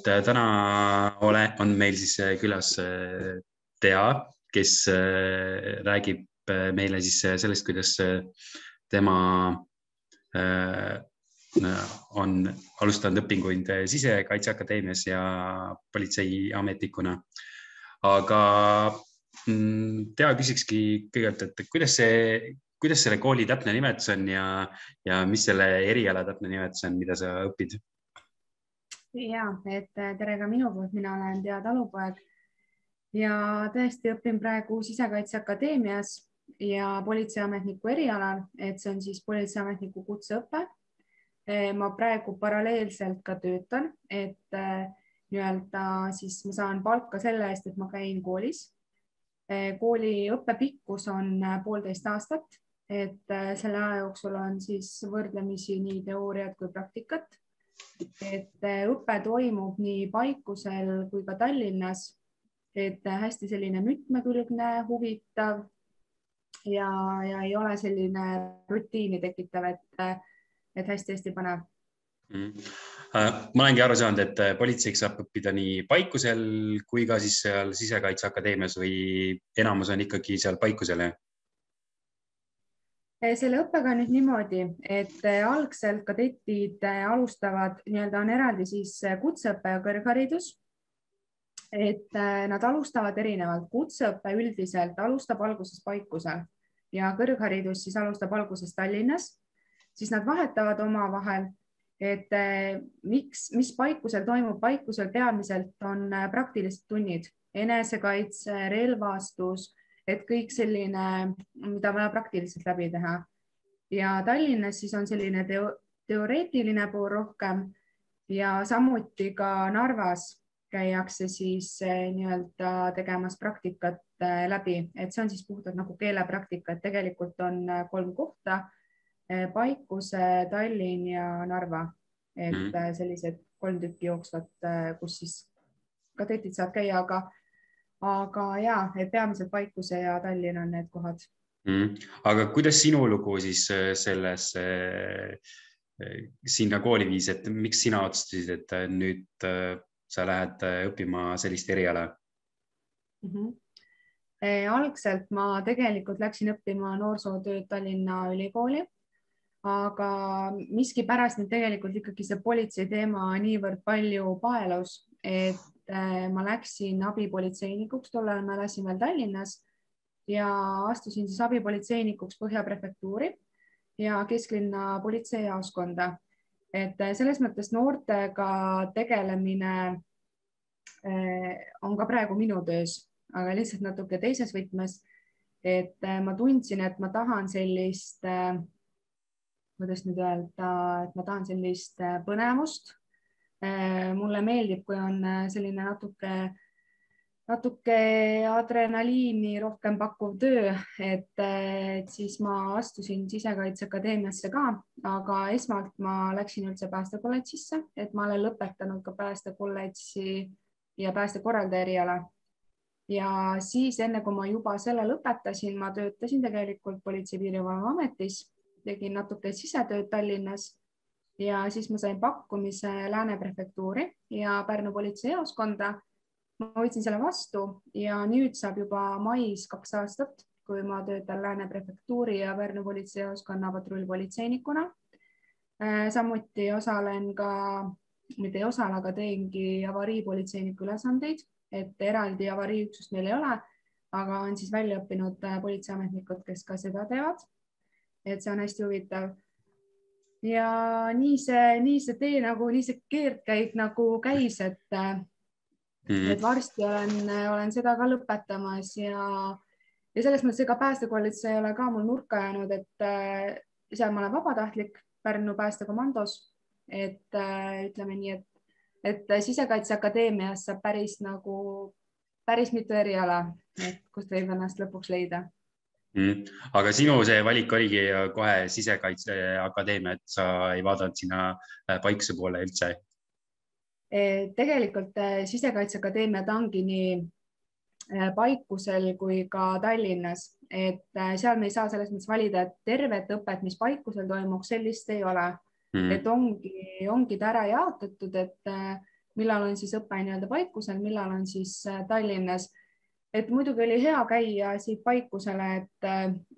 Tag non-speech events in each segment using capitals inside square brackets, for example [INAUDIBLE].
et äh, täna ole, on meil siis äh, külas Tea, kes räägib meile siis sellest, kuidas tema on alustanud õpinguid Sisekaitseakadeemias ja politseiametnikuna. aga mm, Tea küsikski kõigepealt, et kuidas see, kuidas selle kooli täpne nimetus on ja, ja mis selle eriala täpne nimetus on, mida sa õpid? Ja, et äh, tere ka minu poolt, mina olen Tea Talupoeg ja tõesti õpin praegu Sisekaitseakadeemias ja politseiametniku erialal, et see on siis politseiametniku kutseõpe. Äh, ma praegu paralleelselt ka töötan, et äh, nii-öelda siis ma saan palka selle eest, et ma käin koolis. kooli õppe pikkus on poolteist aastat, et selle aja jooksul on siis võrdlemisi nii teooriat kui praktikat et äh, õpe toimub nii Paikusel kui ka Tallinnas, et äh, hästi selline mitmekülgne, huvitav ja, ja ei ole selline rutiini tekitav, et, äh, et hästi-hästi põnev. Mm.. ma olengi aru saanud, et politseiks saab õppida nii Paikusel kui ka siis seal Sisekaitseakadeemias või enamus on ikkagi seal Paikusel, jah? Eh, selle õppega on nüüd niimoodi, et eh, algselt kadetid eh, alustavad, nii-öelda on eraldi siis kutseõpe ja kõrgharidus. et nad alustavad erinevalt, kutseõpe üldiselt alustab alguses Paikusel ja kõrgharidus siis alustab alguses Tallinnas, siis nad vahetavad omavahel et miks, mis Paikusel toimub, Paikusel peamiselt on praktilised tunnid, enesekaitse, relvastus et kõik selline, mida vaja praktiliselt läbi teha. ja Tallinnas siis on selline teo teoreetiline pool rohkem ja samuti ka Narvas käiakse siis eh, nii-öelda tegemas praktikat eh, läbi, et see on siis puhtalt nagu keelepraktika, et tegelikult on eh, kolm kohta. Paikuse, Tallinn ja Narva, et mm. sellised kolm tükki jooksvat, kus siis kadetid saavad käia, aga aga ja, et peamiselt Paikuse ja Tallinn on need kohad mm.. aga kuidas sinu lugu siis äh, selles äh, sinna kooli viis, et miks sina otsustasid, et äh, nüüd sa lähed õppima sellist eriala mm? -hmm. E, algselt ma tegelikult läksin õppima noorsootööd Tallinna Ülikooli, aga miskipärast nüüd tegelikult ikkagi see politsei teema niivõrd palju paelus, et Äh, ma läksin abipolitseinikuks, tol ajal ma elasin veel Tallinnas ja astusin siis abipolitseinikuks Põhja prefektuuri ja kesklinna politseijaoskonda. et äh, selles mõttes noortega tegelemine äh, on ka praegu minu töös, aga lihtsalt natuke teises võtmes. et ma tundsin, et ma tahan sellist, kuidas nüüd öelda, et ma tahan sellist põnevust Äh, mulle meeldib, kui on äh, selline natuke, natuke adrenaliini rohkem pakkuv töö, äh, et siis ma astusin Sisekaitseakadeemiasse ka, aga esmalt ma läksin üldse päästekolledžisse, et ma olen lõpetanud ka päästekolledži ja päästekorraldaja eriala. Ja siis enne kui ma juba selle lõpetasin, ma töötasin tegelikult Politsei- ja Piirivalveametis, tegin natuke sisetööd Tallinnas ja siis ma sain pakkumise Lääne prefektuuri ja Pärnu politseijaoskonda. ma võtsin selle vastu ja nüüd saab juba mais kaks aastat, kui ma töötan Lääne prefektuuri ja Pärnu politseijaoskonna patrullpolitseinikuna. Äh, samuti osalen ka, mitte ei osale, aga teengi avariipolitseiniku ülesandeid, et eraldi avariiüksust meil ei ole, aga on siis välja õppinud äh, politseiametnikud, kes ka seda teevad. et see on hästi huvitav ja nii see, nii see tee nagu, nii see keerdkäik nagu käis, et mm, et varsti olen, olen seda ka lõpetamas ja, ja selles mõttes ega päästekolledž ei ole ka mul nurka jäänud, et äh, seal ma olen vabatahtlik Pärnu päästekomandos, et äh, ütleme nii, et, et Sisekaitseakadeemias saab päris nagu, päris mitu eriala, kust võib ennast lõpuks leida mm.. aga sinu see valik oligi kohe Sisekaitseakadeemia, et sa ei vaadanud sinna äh, Paikse poole üldse? E, tegelikult äh, Sisekaitseakadeemia ta ongi nii äh, Paikusel kui ka Tallinnas, et seal me ei saa selles mõttes valida, et tervet õpet, mis Paikusel toimuks, sellist ei ole mm.. et ongi, ongi ta ära jaotatud, et millal on siis õpe nii-öelda Paikusel, millal on siis Tallinnas. Et muidugi oli hea käia siit Paikusele, et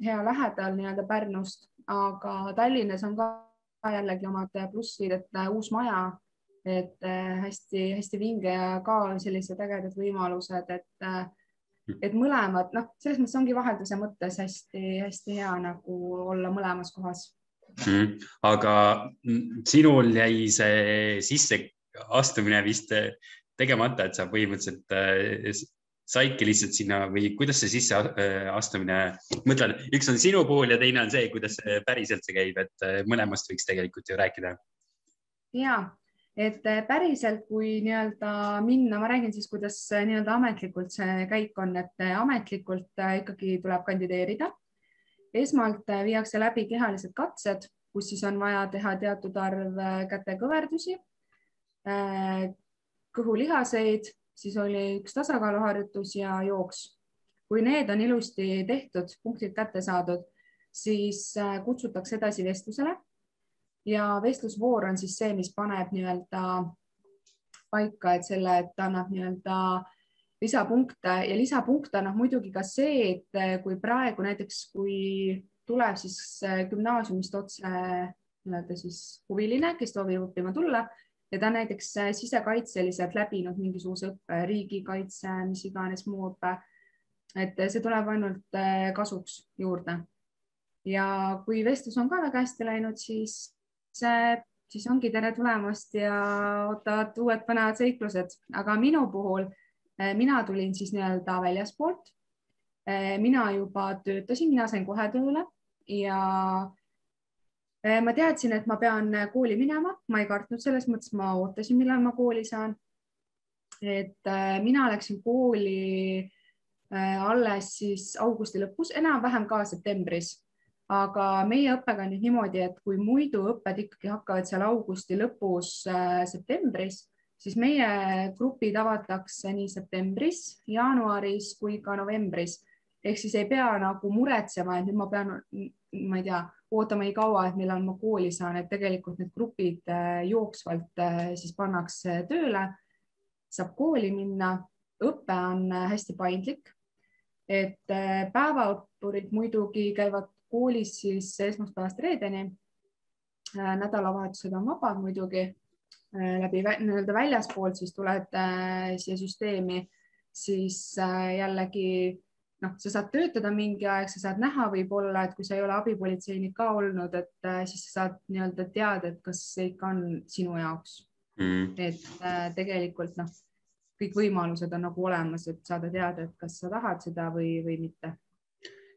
hea lähedal nii-öelda Pärnust, aga Tallinnas on ka jällegi omad plussid, et uus maja, et hästi-hästi vinge ja ka sellised ägedad võimalused, et et mõlemad, noh, selles mõttes ongi vahelduse mõttes hästi-hästi hea nagu olla mõlemas kohas mm,. aga sinul jäi see sisseastumine vist tegemata, et sa põhimõtteliselt äh, saidki lihtsalt sinna või kuidas see sisseastumine, mõtlen, üks on sinu puhul ja teine on see, kuidas päriselt see käib, et äh, mõlemast võiks tegelikult ju rääkida. ja et äh, päriselt, kui nii-öelda minna, ma räägin siis, kuidas äh, nii-öelda ametlikult see käik on, et äh, ametlikult ikkagi tuleb kandideerida. esmalt viiakse läbi kehalised katsed, kus siis on vaja teha teatud arv kätekõverdusi, kõhulihaseid, siis oli üks tasakaaluharjutus ja jooks. kui need on ilusti tehtud, punktid kätte saadud, siis kutsutakse edasi vestlusele ja vestlusvoor on siis see, mis paneb nii-öelda paika, et selle, et annab nii-öelda lisapunkte ja lisapunkte annab muidugi ka see, et kui praegu näiteks, kui tuleb siis gümnaasiumist otse nii-öelda siis huviline, kes soovib õppima tulla ja ta on näiteks sisekaitseliselt läbinud mingisuguse õppe, riigikaitse, mis iganes muu õpe. et see tuleb ainult kasuks juurde. ja kui vestlus on ka väga hästi läinud, siis siis ongi tere tulemast ja ootavad uued põnevad seiklused, aga minu puhul mina tulin siis nii-öelda väljaspoolt. Mina juba töötasin, mina sain kohe tööle ja ma teadsin, et ma pean kooli minema, ma ei kartnud selles mõttes, ma ootasin, millal ma kooli saan. et mina läksin kooli alles siis augusti lõpus, enam-vähem ka septembris aga meie õppega on nüüd niimoodi, et kui muidu õpped ikkagi hakkavad seal augusti lõpus äh,, septembris, siis meie grupid avatakse nii septembris, jaanuaris kui ka novembris. ehk siis ei pea nagu muretsema, et nüüd ma pean, ma ei tea, ootama nii kaua, et millal ma kooli saan, et tegelikult need grupid äh, jooksvalt äh, siis pannakse tööle, saab kooli minna, õpe on äh, hästi paindlik. Et päevaõppurid muidugi käivad koolis siis esmaspäevast reedeni. Nädalavahetused on vabad muidugi. Läbi nii-öelda väljaspoolt, siis tuled siia süsteemi, siis jällegi noh, sa saad töötada mingi aeg, sa saad näha võib-olla, et kui sa ei ole abipolitseinik ka olnud, et siis sa saad nii-öelda teada, et kas see ikka on sinu jaoks. Mm.. et tegelikult noh, kõik võimalused on nagu olemas, et saada teada, et kas sa tahad seda või, või mitte.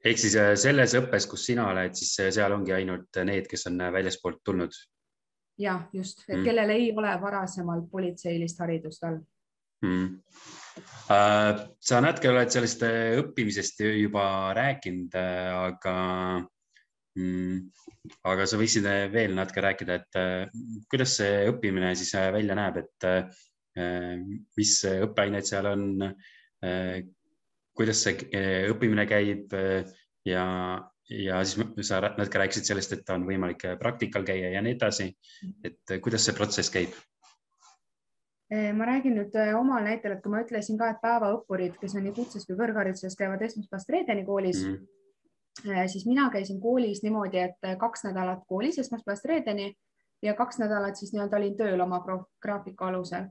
Ehk siis äh, selles õppes, kus sina oled, siis äh, seal ongi ainult need, kes on äh, väljaspoolt tulnud? ja just, et mm. kellel ei ole varasemalt politseilist haridust all mm.. sa natuke oled sellest õppimisest juba rääkinud, aga mm, aga sa võiksid veel natuke rääkida, et kuidas see õppimine siis välja näeb, et mis õppeained seal on, kuidas see õppimine käib ja, ja siis sa natuke rääkisid sellest, et on võimalik praktikal käia ja nii edasi. et kuidas see protsess käib? Ma räägin nüüd omal näitel, et kui ma ütlesin ka, et päevaõppurid, kes on nii kutses kui kõrghariduses, käivad esmaspäevast reedeni koolis mm, -hmm. siis mina käisin koolis niimoodi, et kaks nädalat koolis esmaspäevast reedeni ja kaks nädalat siis nii-öelda olin tööl oma graafiku alusel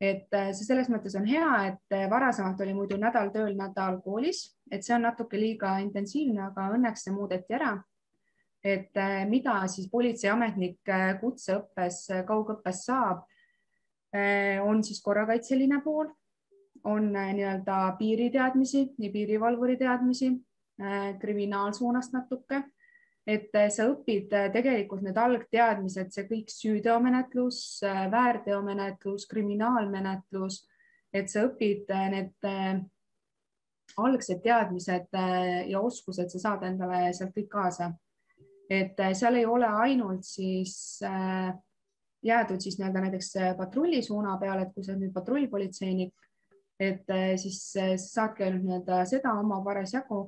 et see selles mõttes on hea, et varasemalt oli muidu nädal tööl, nädal koolis, et see on natuke liiga intensiivne, aga õnneks see muudeti ära. et mida siis politseiametnik kutseõppes, kaugõppes saab, on siis korrakaitseline pool, on nii-öelda piiriteadmisi, nii piirivalvuri teadmisi, kriminaalsuunast natuke et äh, sa õpid äh, tegelikult need algteadmised, see kõik süüteomenetlus, äh, väärteomenetlus, kriminaalmenetlus, et sa õpid need algsed teadmised ja oskused, sa saad endale sealt kõik kaasa. et seal ei ole ainult siis jäädud siis nii-öelda näiteks patrullisuuna peale, et kui sa oled nüüd patrullpolitseinik, et siis saadki ainult nii-öelda seda oma parasjagu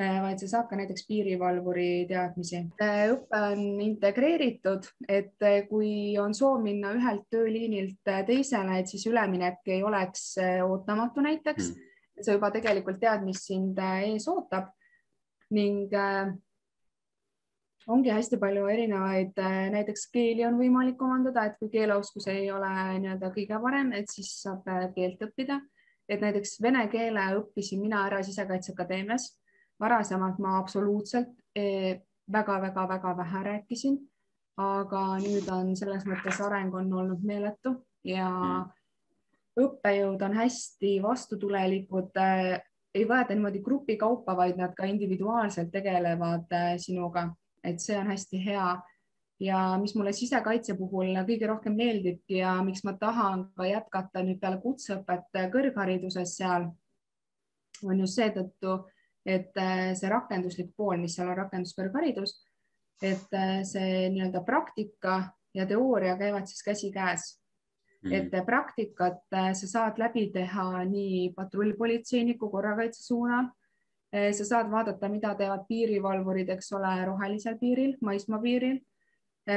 vaid sa saad ka näiteks piirivalvuri teadmisi. õpe on integreeritud, et kui on soov minna ühelt tööliinilt teisele, et siis üleminek ei oleks ootamatu näiteks mm., sa juba tegelikult tead, mis sind ees ootab ning ongi hästi palju erinevaid, näiteks keeli on võimalik omandada, et kui keeleoskus ei ole nii-öelda kõige parem, et siis saab keelt õppida. et näiteks vene keele õppisin mina ära Sisekaitseakadeemias varasemalt ma absoluutselt väga-väga-väga vähe rääkisin, aga nüüd on selles mõttes areng on olnud meeletu ja mm. õppejõud on hästi vastutulelikud, ei võeta niimoodi grupikaupa, vaid nad ka individuaalselt tegelevad äh, sinuga, et see on hästi hea. ja mis mulle sisekaitse puhul kõige rohkem meeldibki ja miks ma tahan ka jätkata nüüd peale kutseõpet kõrghariduses seal, on just seetõttu et äh, see rakenduslik pool, mis seal on rakenduskõrgharidus, et äh, see nii-öelda praktika ja teooria käivad siis käsikäes mm.. et äh, praktikat sa saad läbi teha nii patrullpolitseiniku korrakaitse suunal. Sa saad vaadata, mida teevad piirivalvurid, eks ole, rohelisel piiril, maismaapiiril.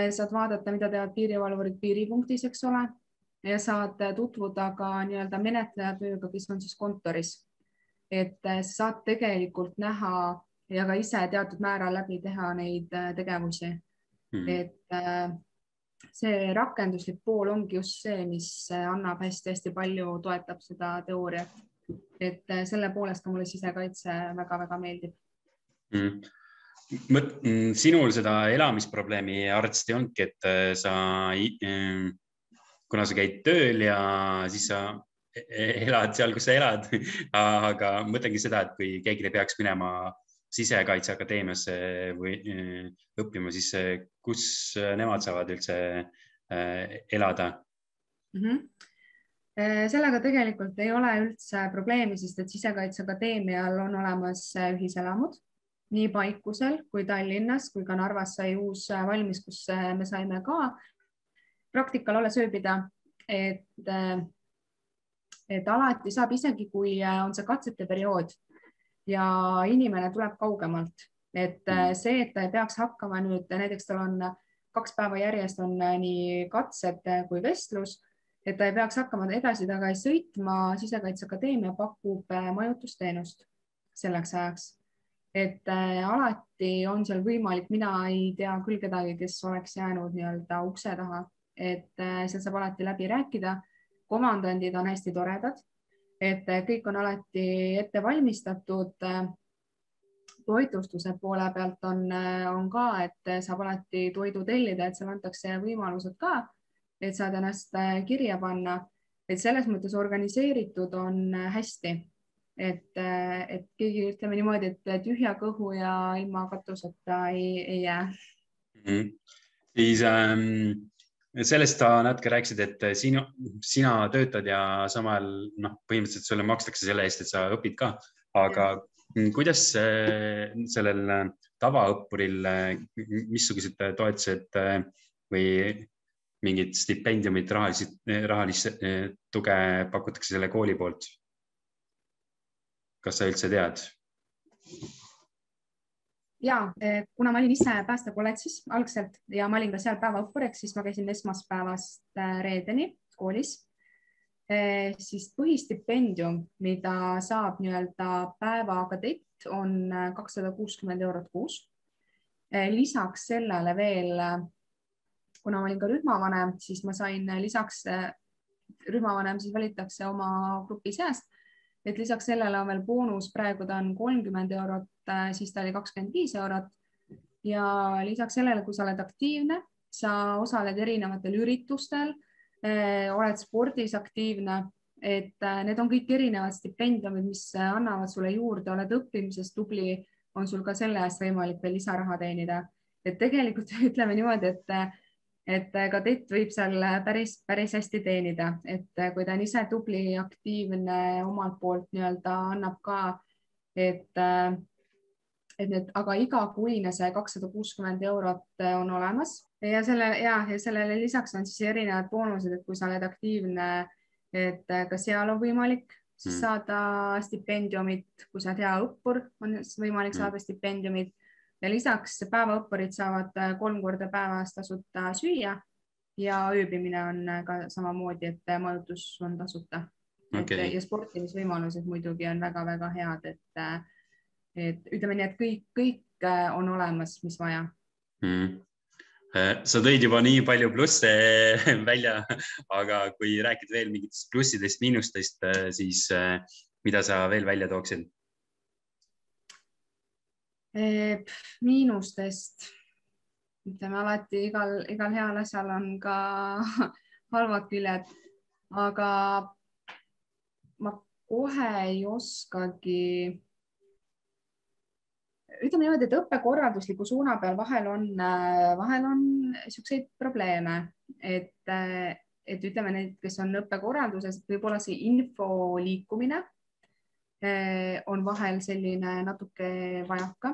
saad vaadata, mida teevad piirivalvurid piiripunktis, eks ole, ja saad tutvuda ka nii-öelda menetleja tööga, kes on siis kontoris et sa saad tegelikult näha ja ka ise teatud määral läbi teha neid tegevusi mm.. et see rakenduslik pool ongi just see, mis annab hästi-hästi palju, toetab seda teooriat. Et selle poolest ka mulle sisekaitse väga-väga meeldib. Mm. Sinul seda elamisprobleemi arsti ongi, et sa, kuna sa käid tööl ja siis sa elad seal, kus sa elad [LAUGHS] aga mõtlengi seda, et kui keegi peaks minema Sisekaitseakadeemiasse või äh, õppima, siis äh, kus nemad saavad üldse äh, elada? Mm? -hmm sellega tegelikult ei ole üldse probleemi, sest et Sisekaitseakadeemial on olemas ühiselamud nii Paikusel kui Tallinnas kui ka Narvas sai uus valmis, kus me saime ka praktikal alles ööbida, et et alati saab, isegi kui äh, on see katsete periood ja inimene tuleb kaugemalt, et äh, mm. see, et ta ei peaks hakkama nüüd näiteks tal on kaks päeva järjest on äh, nii katsed kui vestlus, et ta ei peaks hakkama edasi-tagasi sõitma, Sisekaitseakadeemia pakub majutusteenust selleks ajaks. et äh, alati on seal võimalik, mina ei tea küll kedagi, kes oleks jäänud nii-öelda ukse taha, et äh, seal saab alati läbi rääkida komandandid on hästi toredad, et kõik on alati ette valmistatud. toitlustuse poole pealt on, on ka, et saab alati toidu tellida, et seal antakse võimalused ka, et saad ennast kirja panna, et selles mõttes organiseeritud on hästi et, et keegi ütleme niimoodi, et tühja kõhu ja ilma katuseta ei, ei jää mm. -hmm. siis ähm, sellest sa natuke rääkisid, et sinu, sina töötad ja samal noh, põhimõtteliselt sulle makstakse selle eest, et sa õpid ka, aga ja. kuidas sellel tavaõppuril, missugused toetused või mingid stipendiumid, rahalist, rahalist tuge pakutakse selle kooli poolt? kas sa üldse tead? ja eh, kuna ma olin ise päästekolledžis algselt ja ma olin ka seal päevaõppuriks, siis ma käisin esmaspäevast eh, reedeni koolis. Eh, siis põhistipendium, mida saab nii-öelda päevakadett, on kakssada kuuskümmend eurot kuus. lisaks sellele veel, kuna ma olin ka rühmavanem, siis ma sain lisaks, rühmavanem siis valitakse oma grupi seast et lisaks sellele on veel boonus, praegu ta on kolmkümmend eurot, äh, siis ta oli kakskümmend viis eurot. ja lisaks sellele, kui sa oled aktiivne, sa osaled erinevatel üritustel, äh, oled spordis aktiivne, et need on kõik erinevad stipendiumid, mis annavad sulle juurde, oled õppimises tubli, on sul ka selle eest võimalik veel lisaraha teenida. et tegelikult [LAUGHS] ütleme niimoodi, et et äh, kadett võib seal äh, päris, päris hästi teenida, et äh, kui ta on ise tubli, aktiivne, omalt poolt nii-öelda annab ka, et, et need, aga igakuine see kakssada kuuskümmend eurot on olemas. Ja selle ja, ja sellele lisaks on siis erinevad boonused, et kui sa oled aktiivne, et ka seal on võimalik siis saada stipendiumit, kui sa oled hea õppur, on võimalik saada stipendiumit ja lisaks päevaõppurid saavad kolm korda päevas tasuta süüa ja ööbimine on ka samamoodi, et majutus on tasuta. Okay.. ja sportimisvõimalused muidugi on väga-väga head, et, et ütleme nii, et kõik, kõik on olemas, mis vaja. Mm sa tõid juba nii palju plusse [LAUGHS] välja, aga kui rääkida veel mingitest plussidest, miinustest, siis mida sa veel välja tooksid? Miinustest, ütleme alati igal, igal heal asjal on ka [LAUGHS] halvad küljed, aga ma kohe ei oskagi ütleme niimoodi, et õppekorraldusliku suuna peal vahel on, vahel on niisuguseid probleeme, et, et ütleme need, kes on õppekorralduses, võib-olla see info liikumine eh, on vahel selline natuke vajaka.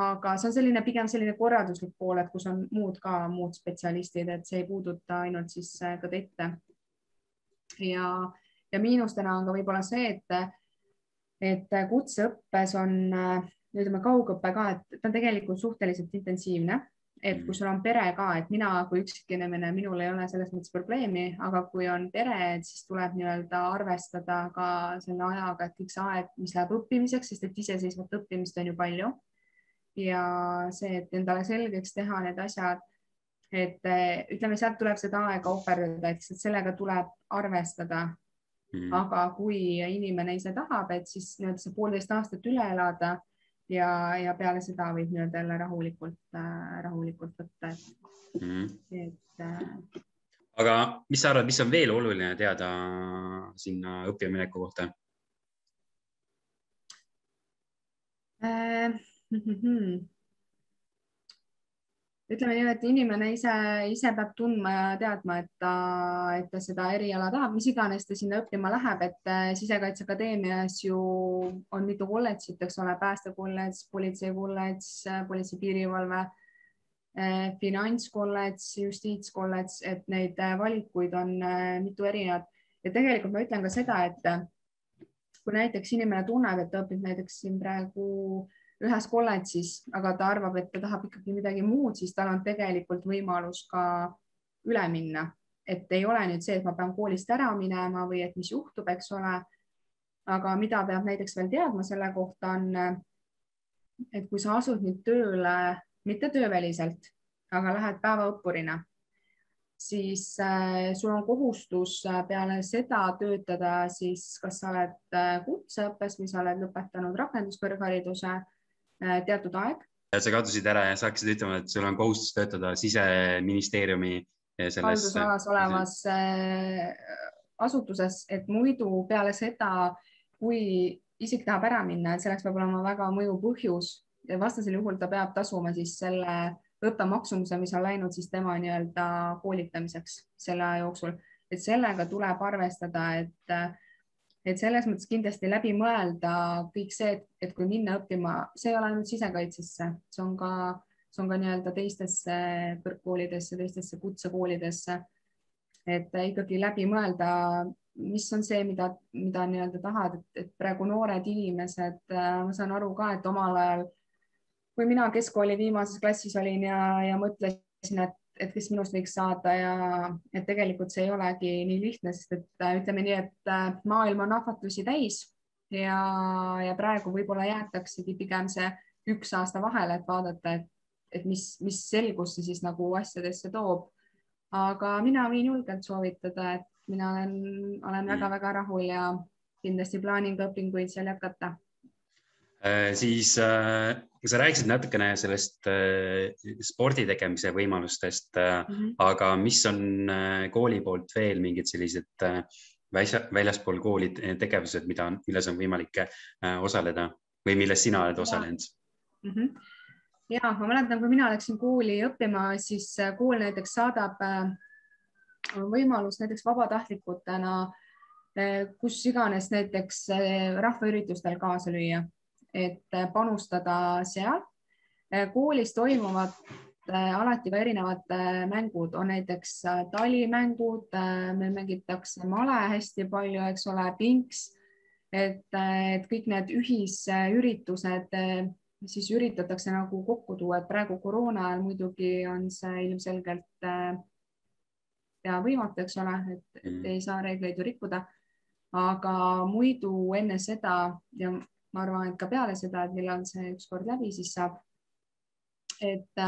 aga see on selline pigem selline korralduslik pool, et kus on muud ka muud spetsialistid, et see ei puuduta ainult siis kadette. ja, ja miinustena on ka võib-olla see, et, et kutseõppes on ütleme kaugõpe ka, et ta on tegelikult suhteliselt intensiivne, et kui mm. sul on pere ka, et mina kui üksikinimene, minul ei ole selles mõttes probleemi, aga kui on pere, et siis tuleb nii-öelda arvestada ka selle ajaga, et kõik see aeg, mis läheb õppimiseks, sest et iseseisvat õppimist on ju palju. ja see, et endale selgeks teha need asjad, et ütleme, sealt tuleb seda aega ohverdada, et sellega tuleb arvestada mm.. aga kui inimene ise tahab, et siis nii-öelda see poolteist aastat üle elada ja, ja peale seda võib nii-öelda jälle rahulikult äh,, rahulikult võtta, et mm., et äh.... aga mis sa arvad, mis on veel oluline teada sinna õppimineku kohta äh,? Mm -hmm ütleme nii, et inimene ise, ise peab tundma ja teadma, et ta, et ta seda eriala tahab, mis iganes ta sinna õppima läheb, et äh, Sisekaitseakadeemias ju on mitu kolledžit, eks ole, päästekolledž, politseikolledž, politsei-piirivalve, äh, finantskolledž, justiitskolledž, et neid valikuid on mitu erinevat. Ja tegelikult ma ütlen ka seda, et kui näiteks inimene tunneb, et ta õpib näiteks siin praegu äh, ühes kolledžis, aga ta arvab, et ta tahab ikkagi midagi muud, siis tal on tegelikult võimalus ka üle minna, et ei ole nüüd see, et ma pean koolist ära minema või et mis juhtub, eks ole. aga mida peab näiteks veel teadma selle kohta on, et kui sa asud nüüd tööle, mitte tööväliselt, aga lähed päevaõppurina, siis äh, sul on kohustus äh, peale seda töötada siis, kas sa oled äh, kutseõppes või sa oled lõpetanud rakenduskõrghariduse teatud aeg. sa kadusid ära ja sa hakkasid ütlema, et sul on kohustus töötada siseministeeriumi selles. haldusalas olevas äh, asutuses, et muidu peale seda, kui isik tahab ära minna, et selleks peab olema väga mõjuv põhjus vastasel juhul ta peab tasuma siis selle õppemaksumuse, mis on läinud siis tema nii-öelda koolitamiseks selle aja jooksul, et sellega tuleb arvestada, et et selles mõttes kindlasti läbi mõelda kõik see, et kui minna õppima, see ei ole ainult sisekaitsesse, see on ka, see on ka nii-öelda teistesse kõrgkoolidesse, teistesse kutsekoolidesse. et ikkagi läbi mõelda, mis on see, mida, mida nii-öelda tahad, et praegu noored inimesed, ma saan aru ka, et omal ajal, kui mina keskkooli viimases klassis olin ja, ja mõtlesin, et et kes minust võiks saada ja et tegelikult see ei olegi nii lihtne, sest et äh, ütleme nii, et äh, maailm on ahvatlusi täis ja, ja praegu võib-olla jäetaksegi pigem see üks aasta vahele, et vaadata, et, et mis, mis selgus see siis nagu asjadesse toob. aga mina võin julgelt soovitada, et mina olen, olen väga-väga rahul ja kindlasti plaanin ka õpinguid seal jätkata Äh, siis äh, sa rääkisid natukene sellest äh, spordi tegemise võimalustest mm, -hmm. aga mis on kooli poolt veel mingid sellised väljaspool kooli tegevused, mida on, milles on võimalik osaleda või milles sina oled osalenud mm? -hmm. ja ma mäletan, kui mina läksin kooli õppima, siis kool näiteks saadab võimalus näiteks vabatahtlikutena kus iganes näiteks rahvaüritustel kaasa lüüa et panustada seal. koolis toimuvad äh, alati ka erinevad äh, mängud, on näiteks äh, talimängud, meil mängitakse male hästi palju, eks ole, pinks, et, et kõik need ühisüritused siis üritatakse nagu kokku tuua, et praegu koroona ajal muidugi on see ilmselgelt pea võimatu, eks ole, et, et ei saa reegleid ju rikkuda. aga muidu enne seda ja ma arvan, et ka peale seda, et millal see ükskord läbi siis saab, et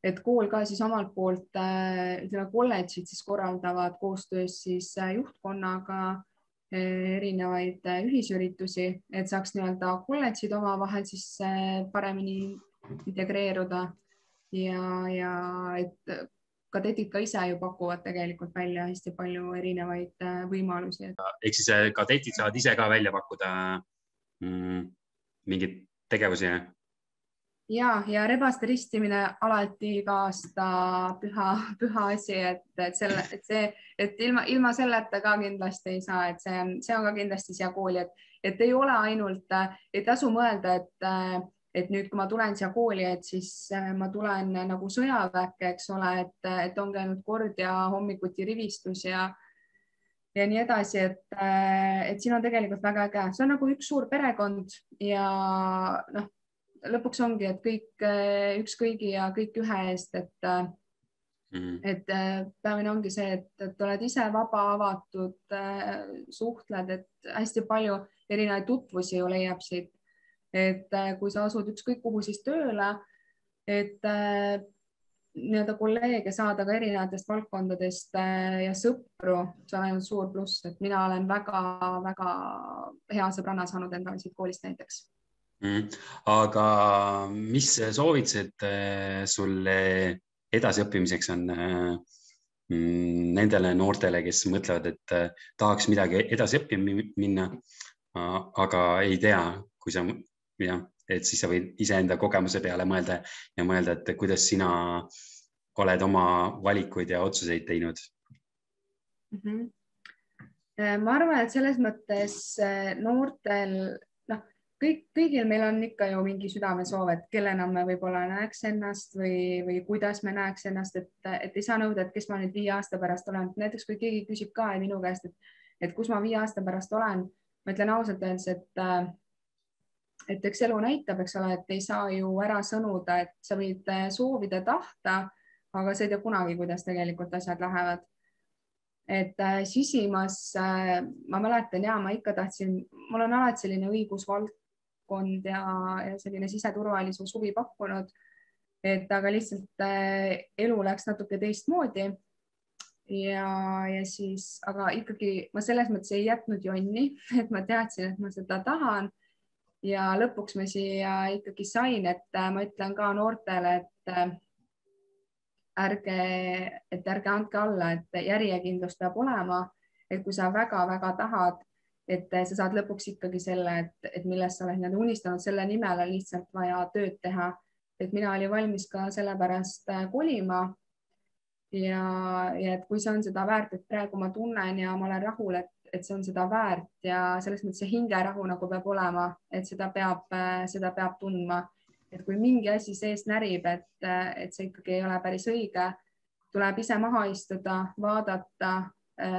et kool ka siis omalt poolt ütleme, kolledžid siis korraldavad koostöös siis juhtkonnaga erinevaid ühisüritusi, et saaks nii-öelda kolledžid omavahel siis paremini integreeruda ja, ja et kadetid ka ise ju pakuvad tegelikult välja hästi palju erinevaid võimalusi. ehk siis kadetid saavad ise ka välja pakkuda mm, mingeid tegevusi? ja, ja rebaste ristimine alati iga aasta püha, püha asi, et, et selle, et see, et ilma, ilma selleta ka kindlasti ei saa, et see see on ka kindlasti siia kooli, et, et ei ole ainult, ei tasu mõelda, et, et nüüd, kui ma tulen siia kooli, et siis ma tulen nagu sõjaväkke, eks ole, et, et ongi ainult kord ja hommikuti rivistus ja ja nii edasi, et, et siin on tegelikult väga äge, see on nagu üks suur perekond ja noh lõpuks ongi, et kõik äh, üks kõigi ja kõik ühe eest, et mm, -hmm. et äh, peamine ongi see, et, et oled ise vaba, avatud, suhtled, et hästi palju erinevaid tutvusi ju leiab siit. et kui sa asud ükskõik kuhu siis tööle, et nii-öelda kolleege saada ka erinevatest valdkondadest ja sõpru, see on ainult suur pluss, et mina olen väga-väga hea sõbranna saanud endale siit koolist näiteks. Mm.. aga mis soovitused äh, sulle edasiõppimiseks on äh, mm, nendele noortele, kes mõtlevad, et äh, tahaks midagi edasi õppima minna, aga ei tea, kui sa jah, et siis sa võid iseenda kogemuse peale mõelda ja mõelda, et kuidas sina oled oma valikuid ja otsuseid teinud mm. -hmm ma arvan, et selles mõttes noortel kõik, kõigil meil on ikka ju mingi südamesoov, et kellena me võib-olla näeks ennast või, või kuidas me näeks ennast, et, et ei saa nõuda, et kes ma nüüd viie aasta pärast olen. näiteks kui keegi küsib ka minu käest, et, et kus ma viie aasta pärast olen, ma ütlen ausalt öeldes, et et eks elu näitab, eks ole, et ei saa ju ära sõnuda, et sa võid soovida, tahta, aga sa ei tea kunagi, kuidas tegelikult asjad lähevad et äh, sisimas äh, ma mäletan ja ma ikka tahtsin, mul on alati selline õigusvald, valdkond ja, ja selline siseturvalisus huvi pakkunud. et aga lihtsalt elu läks natuke teistmoodi. ja, ja siis, aga ikkagi ma selles mõttes ei jätnud jonni, [LAUGHS] et ma teadsin, et ma seda tahan. Ja lõpuks ma siia ikkagi sain, et äh, ma ütlen ka noortele, et äh, ärge, et ärge andke alla, et järjekindlus peab olema, et kui sa väga-väga tahad et sa saad lõpuks ikkagi selle, et, et millest sa oled nii-öelda unistanud, selle nimel on lihtsalt vaja tööd teha. et mina olin valmis ka sellepärast äh, kolima. ja, ja et kui see on seda väärt, et praegu ma tunnen ja ma olen rahul, et, et see on seda väärt ja selles mõttes see hingerahu nagu peab olema, et seda peab, äh, seda peab tundma. et kui mingi asi sees närib, et, äh, et see ikkagi ei ole päris õige, tuleb ise maha istuda, vaadata,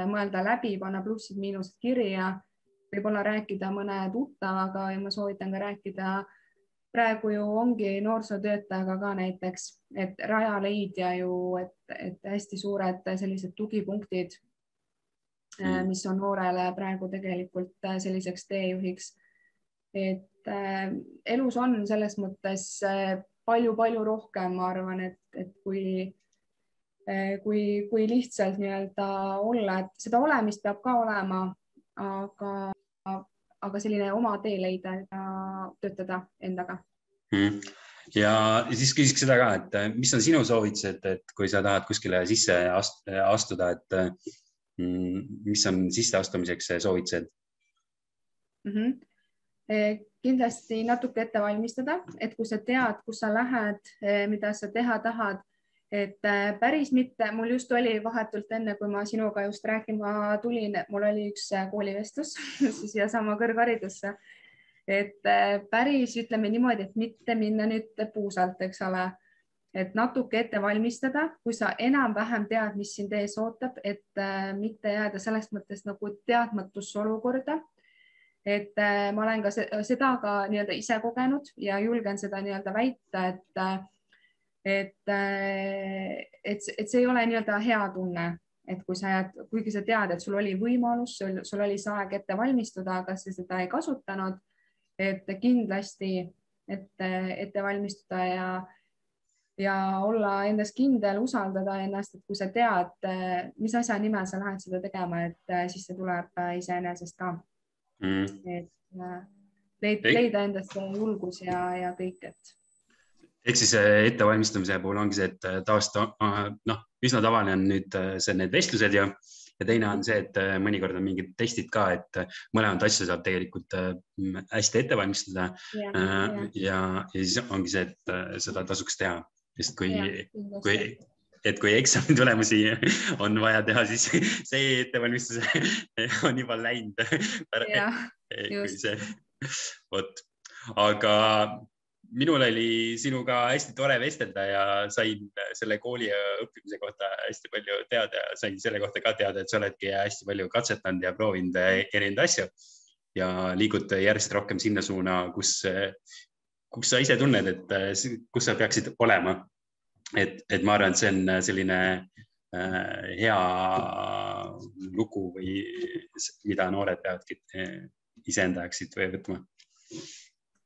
mõelda läbi, panna plussid-miinused kirja võib-olla rääkida mõne tuttavaga ja ma soovitan ka rääkida. praegu ju ongi noorsootöötajaga ka näiteks, et Rajaleidja ju, et, et hästi suured sellised tugipunktid mis on noorele praegu tegelikult selliseks teejuhiks. et äh, elus on selles mõttes palju-palju rohkem, ma arvan, et, et kui kui, kui lihtsalt nii-öelda olla, et seda olemist peab ka olema, aga aga selline oma tee leida ja töötada endaga. Mm.. ja siis küsiks seda ka, et äh, mis on sinu soovitused, et kui sa tahad kuskile sisse astuda, et mis on sisseastumiseks soovitused mm? -hmm kindlasti natuke ette valmistada, et kui sa tead, kus sa lähed, eh, mida sa teha tahad, et äh, päris mitte, mul just oli vahetult enne, kui ma sinuga just rääkima tulin, mul oli üks äh, koolivestlus [LAUGHS] siiasama kõrgharidusse. et äh, päris ütleme niimoodi, et mitte minna nüüd puusalt, eks ole, et natuke ette valmistada, kui sa enam-vähem tead, mis sind ees ootab, et mitte jääda selles mõttes nagu teadmatusse olukorda. et äh, ma olen ka seda ka nii-öelda ise kogenud ja julgen seda nii-öelda väita, et et, et, et see ei ole nii-öelda hea tunne, et kui sa jääd, kuigi sa tead, et sul oli võimalus, sul oli see aeg ette valmistuda, aga sa seda ei kasutanud, et kindlasti, et ette valmistuda ja ja olla endas kindel, usaldada ennast, et kui sa tead, mis asja nimel sa lähed seda tegema, et siis see tuleb iseenesest ka mm.. et leid, leida endas julgus ja, ja kõik, et. ehk siis ettevalmistamise puhul ongi see, et äh, tavaliselt noh, üsna tavaline on nüüd see, need vestlused ja, ja teine on see, et mõnikord on mingid testid ka, et mõlemat asja saab tegelikult hästi ette valmistada ja, ja. ja, ja siis ongi see, et seda tasuks teha, sest kui, kui et kui eksami tulemusi on vaja teha, siis see ettevalmistus [LAUGHS] on juba läinud. [LAUGHS] vot, aga minul oli sinuga hästi tore vestelda ja sain selle kooli õppimise kohta hästi palju teada ja sain selle kohta ka teada, et sa oledki hästi palju katsetanud ja proovinud erinevaid asju. Ja liigud järjest rohkem sinna suuna, kus, kus sa ise tunned, et kus sa peaksid olema et, et ma arvan, et see on äh, selline äh, hea lugu või mida noored peavadki äh, iseenda jaoks siit võtma.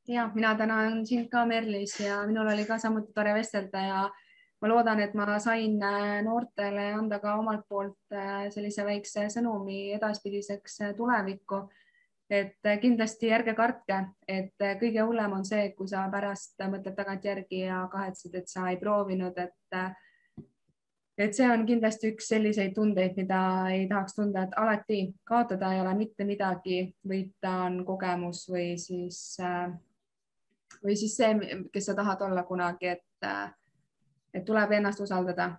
ja mina tänan sind ka, Merlis ja minul oli ka samuti tore vestelda ja ma loodan, et ma sain äh, noortele anda ka omalt poolt sellise väikse sõnumi edaspidiseks tulevikku et äh, kindlasti ärge kartke, et äh, kõige hullem on see, kui sa pärast mõtled tagantjärgi ja kahetsed, et sa ei proovinud, et äh, et see on kindlasti üks selliseid tundeid, mida ei tahaks tunda, et alati kaotada ei ole mitte midagi, võita on kogemus või siis või siis see, kes sa tahad olla kunagi, et et tuleb ennast usaldada.